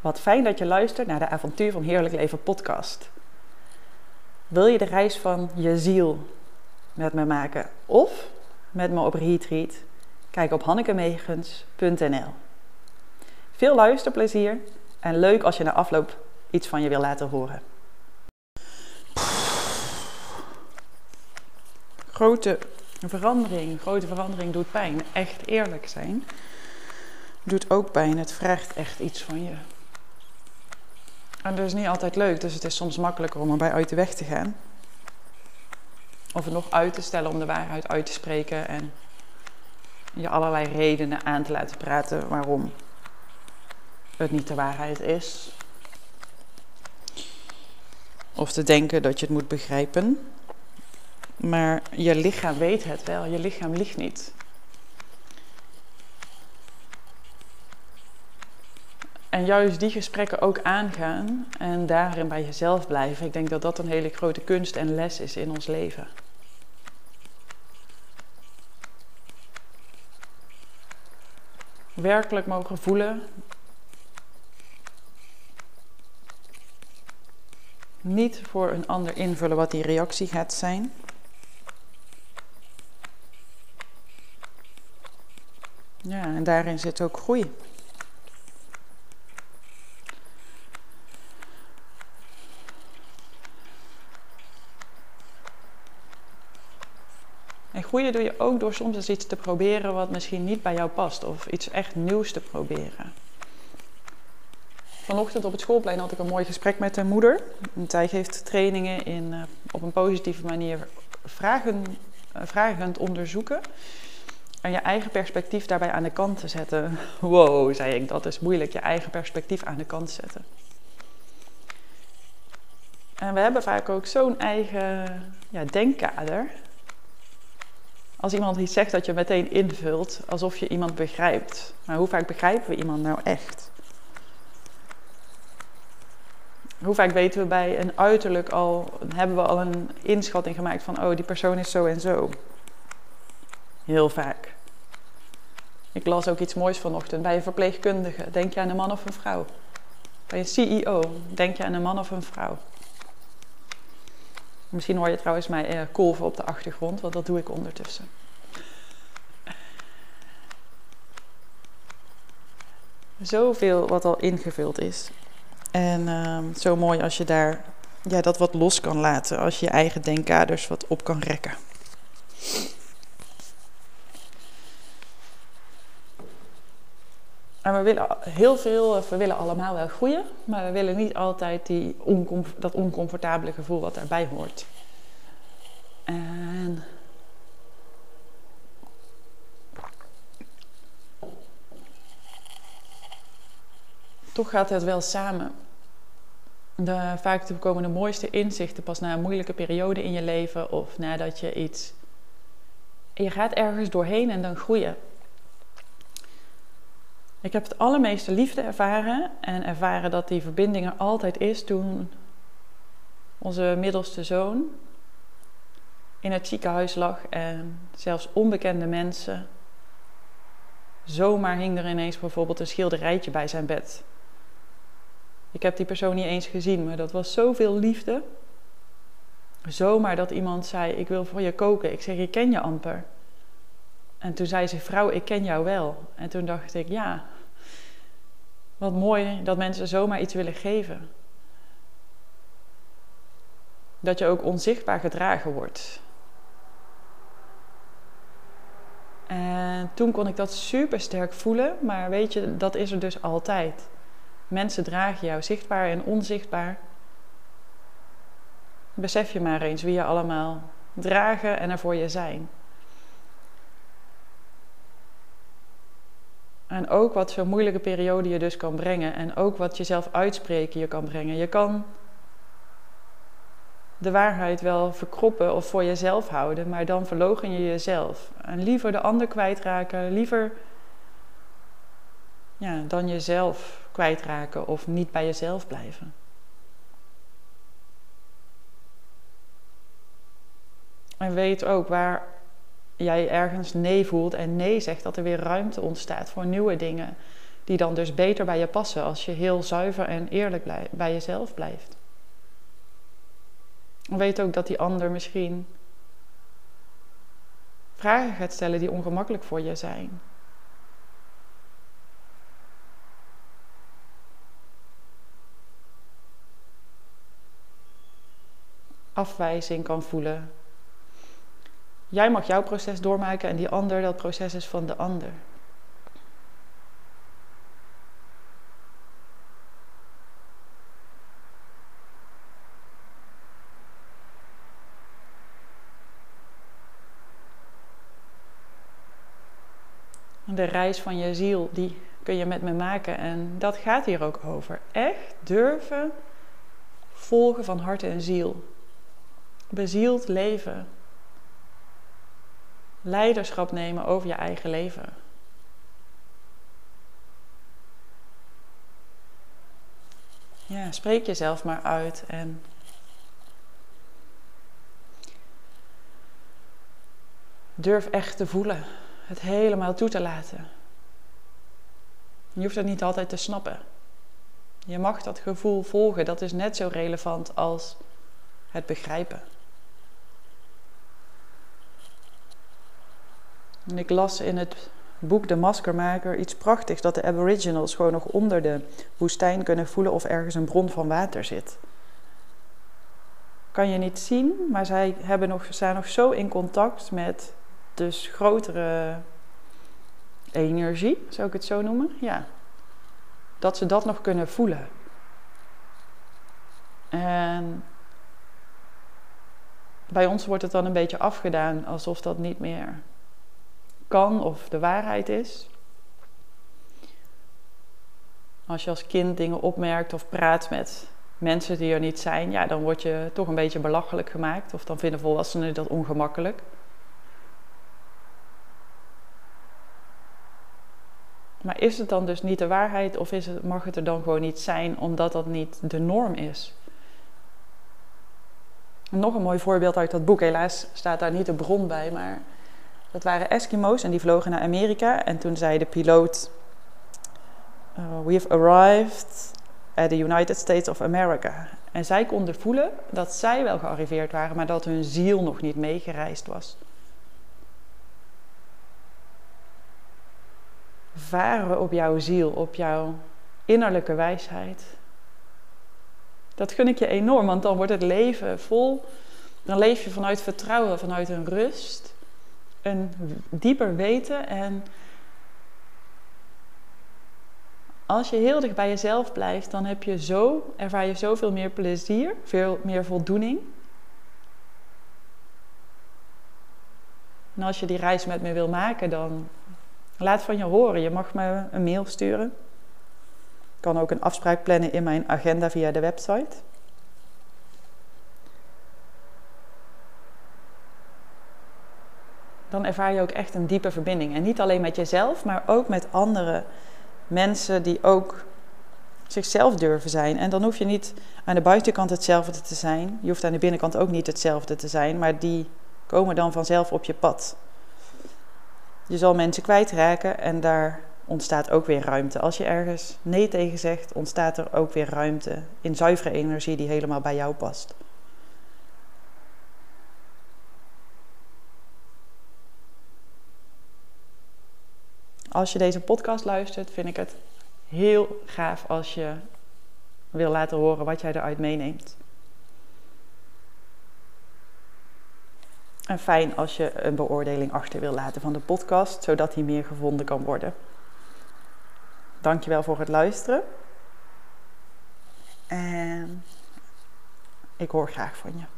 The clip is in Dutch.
Wat fijn dat je luistert naar de Avontuur van Heerlijk Leven podcast. Wil je de reis van je ziel met me maken of met me op retreat? Kijk op hannekemegens.nl. Veel luisterplezier en leuk als je na afloop iets van je wil laten horen. Grote verandering, grote verandering doet pijn. Echt eerlijk zijn doet ook pijn. Het vraagt echt iets van je. En dat is niet altijd leuk, dus het is soms makkelijker om erbij uit de weg te gaan. Of het nog uit te stellen om de waarheid uit te spreken en je allerlei redenen aan te laten praten waarom het niet de waarheid is. Of te denken dat je het moet begrijpen. Maar je lichaam weet het wel, je lichaam liegt niet. En juist die gesprekken ook aangaan en daarin bij jezelf blijven. Ik denk dat dat een hele grote kunst en les is in ons leven. Werkelijk mogen voelen. Niet voor een ander invullen wat die reactie gaat zijn. Ja, en daarin zit ook groei. Groeien doe je ook door soms eens iets te proberen wat misschien niet bij jou past. Of iets echt nieuws te proberen. Vanochtend op het schoolplein had ik een mooi gesprek met een moeder. Zij geeft trainingen in uh, op een positieve manier vragen, uh, vragend onderzoeken. En je eigen perspectief daarbij aan de kant te zetten. Wow, zei ik, dat is moeilijk, je eigen perspectief aan de kant zetten. En we hebben vaak ook zo'n eigen ja, denkkader. Als iemand iets zegt dat je meteen invult alsof je iemand begrijpt. Maar hoe vaak begrijpen we iemand nou echt? Hoe vaak weten we bij een uiterlijk al, hebben we al een inschatting gemaakt van, oh, die persoon is zo en zo. Heel vaak. Ik las ook iets moois vanochtend. Bij een verpleegkundige, denk je aan een man of een vrouw? Bij een CEO, denk je aan een man of een vrouw? Misschien hoor je trouwens mij uh, kolven op de achtergrond, want dat doe ik ondertussen. Zoveel wat al ingevuld is. En uh, zo mooi als je daar ja, dat wat los kan laten, als je je eigen denkkaders wat op kan rekken. En we willen heel veel, we willen allemaal wel groeien, maar we willen niet altijd die dat oncomfortabele gevoel wat daarbij hoort. En toch gaat het wel samen. De, vaak komen de mooiste inzichten pas na een moeilijke periode in je leven of nadat je iets. Je gaat ergens doorheen en dan groeien. Ik heb het allermeeste liefde ervaren en ervaren dat die verbinding er altijd is toen onze middelste zoon in het ziekenhuis lag en zelfs onbekende mensen. Zomaar hing er ineens bijvoorbeeld een schilderijtje bij zijn bed. Ik heb die persoon niet eens gezien, maar dat was zoveel liefde. Zomaar dat iemand zei: Ik wil voor je koken. Ik zeg: Ik ken je amper. En toen zei ze: Vrouw, ik ken jou wel. En toen dacht ik: Ja, wat mooi dat mensen zomaar iets willen geven. Dat je ook onzichtbaar gedragen wordt. En toen kon ik dat super sterk voelen, maar weet je, dat is er dus altijd. Mensen dragen jou zichtbaar en onzichtbaar. Besef je maar eens wie je allemaal dragen en er voor je zijn. En ook wat zo'n moeilijke periode je dus kan brengen. En ook wat jezelf uitspreken je kan brengen. Je kan de waarheid wel verkroppen of voor jezelf houden, maar dan verlogen je jezelf. En liever de ander kwijtraken, liever ja, dan jezelf kwijtraken of niet bij jezelf blijven. En weet ook waar jij ergens nee voelt en nee zegt, dat er weer ruimte ontstaat voor nieuwe dingen. die dan dus beter bij je passen als je heel zuiver en eerlijk bij jezelf blijft. Weet ook dat die ander misschien vragen gaat stellen die ongemakkelijk voor je zijn. Afwijzing kan voelen. Jij mag jouw proces doormaken en die ander, dat proces is van de ander. de reis van je ziel, die kun je met me maken. En dat gaat hier ook over. Echt durven volgen van hart en ziel. Bezield leven. Leiderschap nemen over je eigen leven. Ja, spreek jezelf maar uit en durf echt te voelen het helemaal toe te laten. Je hoeft het niet altijd te snappen. Je mag dat gevoel volgen, dat is net zo relevant als het begrijpen. En ik las in het boek De Maskermaker iets prachtigs: dat de Aboriginals gewoon nog onder de woestijn kunnen voelen of ergens een bron van water zit. Kan je niet zien, maar zij hebben nog, zijn nog zo in contact met dus grotere energie, zou ik het zo noemen. Ja. Dat ze dat nog kunnen voelen. En bij ons wordt het dan een beetje afgedaan alsof dat niet meer kan of de waarheid is. Als je als kind dingen opmerkt of praat met mensen die er niet zijn, ja, dan word je toch een beetje belachelijk gemaakt. Of dan vinden volwassenen dat ongemakkelijk. Maar is het dan dus niet de waarheid of is het, mag het er dan gewoon niet zijn omdat dat niet de norm is? Nog een mooi voorbeeld uit dat boek. Helaas staat daar niet de bron bij, maar dat waren Eskimo's en die vlogen naar Amerika. En toen zei de piloot: uh, We have arrived at the United States of America. En zij konden voelen dat zij wel gearriveerd waren, maar dat hun ziel nog niet meegereisd was. varen op jouw ziel, op jouw innerlijke wijsheid. Dat gun ik je enorm, want dan wordt het leven vol. Dan leef je vanuit vertrouwen, vanuit een rust, een dieper weten. En als je heel dicht bij jezelf blijft, dan heb je zo, ervaar je zoveel meer plezier, veel meer voldoening. En als je die reis met me wil maken, dan Laat van je horen. Je mag me een mail sturen. Ik kan ook een afspraak plannen in mijn agenda via de website. Dan ervaar je ook echt een diepe verbinding. En niet alleen met jezelf, maar ook met andere mensen die ook zichzelf durven zijn. En dan hoef je niet aan de buitenkant hetzelfde te zijn. Je hoeft aan de binnenkant ook niet hetzelfde te zijn, maar die komen dan vanzelf op je pad. Je zal mensen kwijtraken en daar ontstaat ook weer ruimte. Als je ergens nee tegen zegt, ontstaat er ook weer ruimte in zuivere energie die helemaal bij jou past. Als je deze podcast luistert, vind ik het heel gaaf als je wil laten horen wat jij eruit meeneemt. En fijn als je een beoordeling achter wil laten van de podcast, zodat die meer gevonden kan worden. Dankjewel voor het luisteren. En ik hoor graag van je.